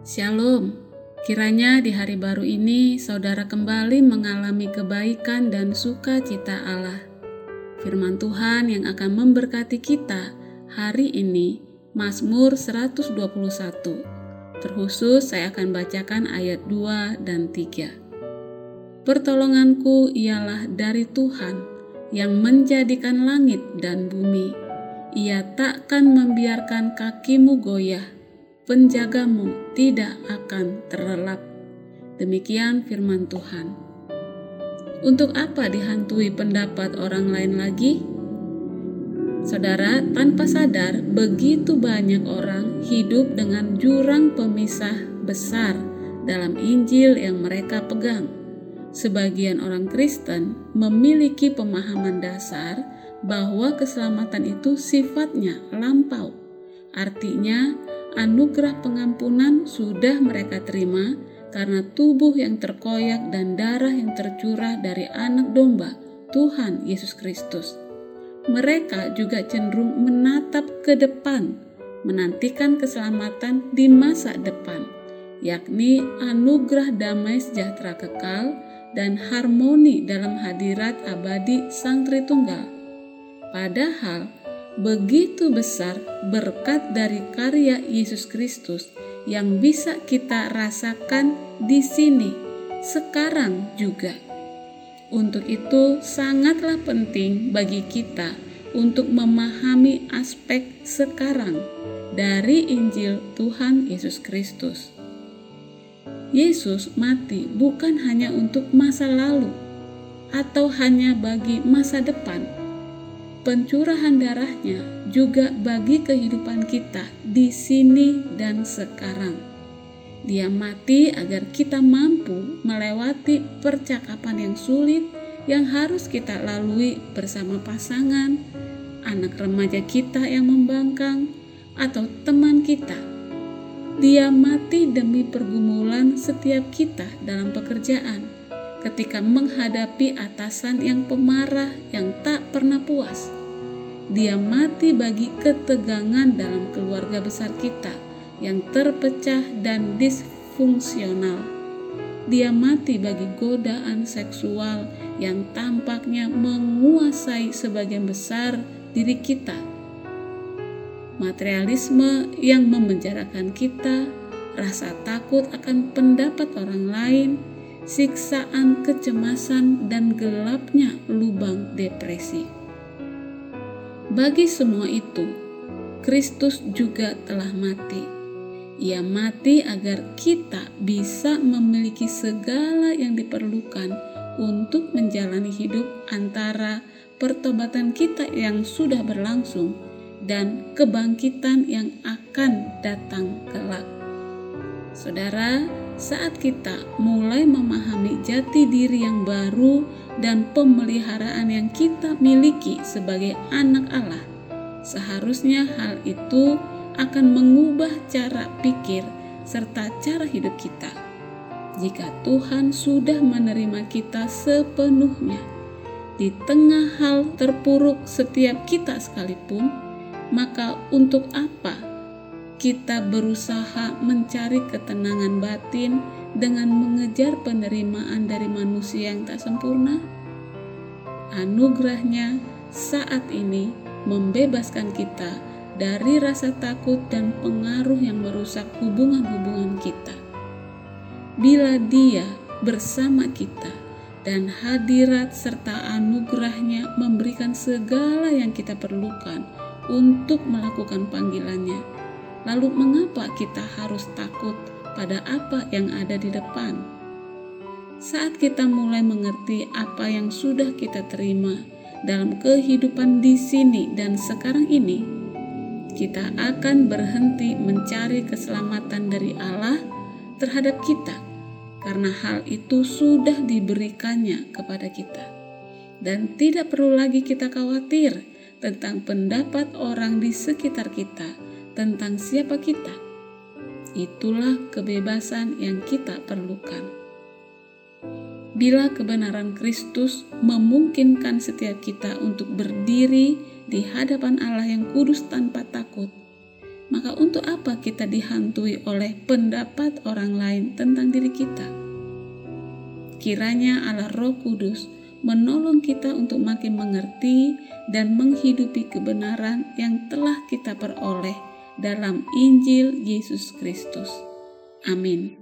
Shalom, kiranya di hari baru ini saudara kembali mengalami kebaikan dan sukacita Allah. Firman Tuhan yang akan memberkati kita hari ini, Mazmur 121. Terkhusus saya akan bacakan ayat 2 dan 3. Pertolonganku ialah dari Tuhan yang menjadikan langit dan bumi. Ia takkan membiarkan kakimu goyah penjagamu tidak akan terlelap. Demikian firman Tuhan. Untuk apa dihantui pendapat orang lain lagi? Saudara, tanpa sadar, begitu banyak orang hidup dengan jurang pemisah besar dalam Injil yang mereka pegang. Sebagian orang Kristen memiliki pemahaman dasar bahwa keselamatan itu sifatnya lampau. Artinya, anugerah pengampunan sudah mereka terima karena tubuh yang terkoyak dan darah yang tercurah dari anak domba Tuhan Yesus Kristus. Mereka juga cenderung menatap ke depan, menantikan keselamatan di masa depan, yakni anugerah damai sejahtera kekal dan harmoni dalam hadirat abadi Sang Tritunggal. Padahal, begitu besar berkat dari karya Yesus Kristus yang bisa kita rasakan di sini sekarang juga. Untuk itu, sangatlah penting bagi kita untuk memahami aspek sekarang dari Injil Tuhan Yesus Kristus. Yesus mati bukan hanya untuk masa lalu atau hanya bagi masa depan pencurahan darahnya juga bagi kehidupan kita di sini dan sekarang. Dia mati agar kita mampu melewati percakapan yang sulit yang harus kita lalui bersama pasangan, anak remaja kita yang membangkang, atau teman kita. Dia mati demi pergumulan setiap kita dalam pekerjaan ketika menghadapi atasan yang pemarah yang tak pernah puas. Dia mati bagi ketegangan dalam keluarga besar kita yang terpecah dan disfungsional. Dia mati bagi godaan seksual yang tampaknya menguasai sebagian besar diri kita. Materialisme yang memenjarakan kita, rasa takut akan pendapat orang lain, siksaan kecemasan, dan gelapnya lubang depresi. Bagi semua itu, Kristus juga telah mati. Ia mati agar kita bisa memiliki segala yang diperlukan untuk menjalani hidup antara pertobatan kita yang sudah berlangsung dan kebangkitan yang akan datang kelak. Saudara, saat kita mulai memahami jati diri yang baru dan pemeliharaan yang kita miliki sebagai anak Allah, seharusnya hal itu akan mengubah cara pikir serta cara hidup kita. Jika Tuhan sudah menerima kita sepenuhnya, di tengah hal terpuruk setiap kita sekalipun, maka untuk apa kita berusaha mencari ketenangan batin dengan mengejar penerimaan dari manusia yang tak sempurna? Anugerahnya saat ini membebaskan kita dari rasa takut dan pengaruh yang merusak hubungan-hubungan kita. Bila Dia bersama kita dan hadirat serta anugerahnya memberikan segala yang kita perlukan untuk melakukan panggilannya, Lalu, mengapa kita harus takut pada apa yang ada di depan? Saat kita mulai mengerti apa yang sudah kita terima dalam kehidupan di sini dan sekarang ini, kita akan berhenti mencari keselamatan dari Allah terhadap kita, karena hal itu sudah diberikannya kepada kita, dan tidak perlu lagi kita khawatir tentang pendapat orang di sekitar kita tentang siapa kita. Itulah kebebasan yang kita perlukan. Bila kebenaran Kristus memungkinkan setiap kita untuk berdiri di hadapan Allah yang kudus tanpa takut, maka untuk apa kita dihantui oleh pendapat orang lain tentang diri kita? Kiranya Allah Roh Kudus menolong kita untuk makin mengerti dan menghidupi kebenaran yang telah kita peroleh dalam Injil Yesus Kristus. Amin.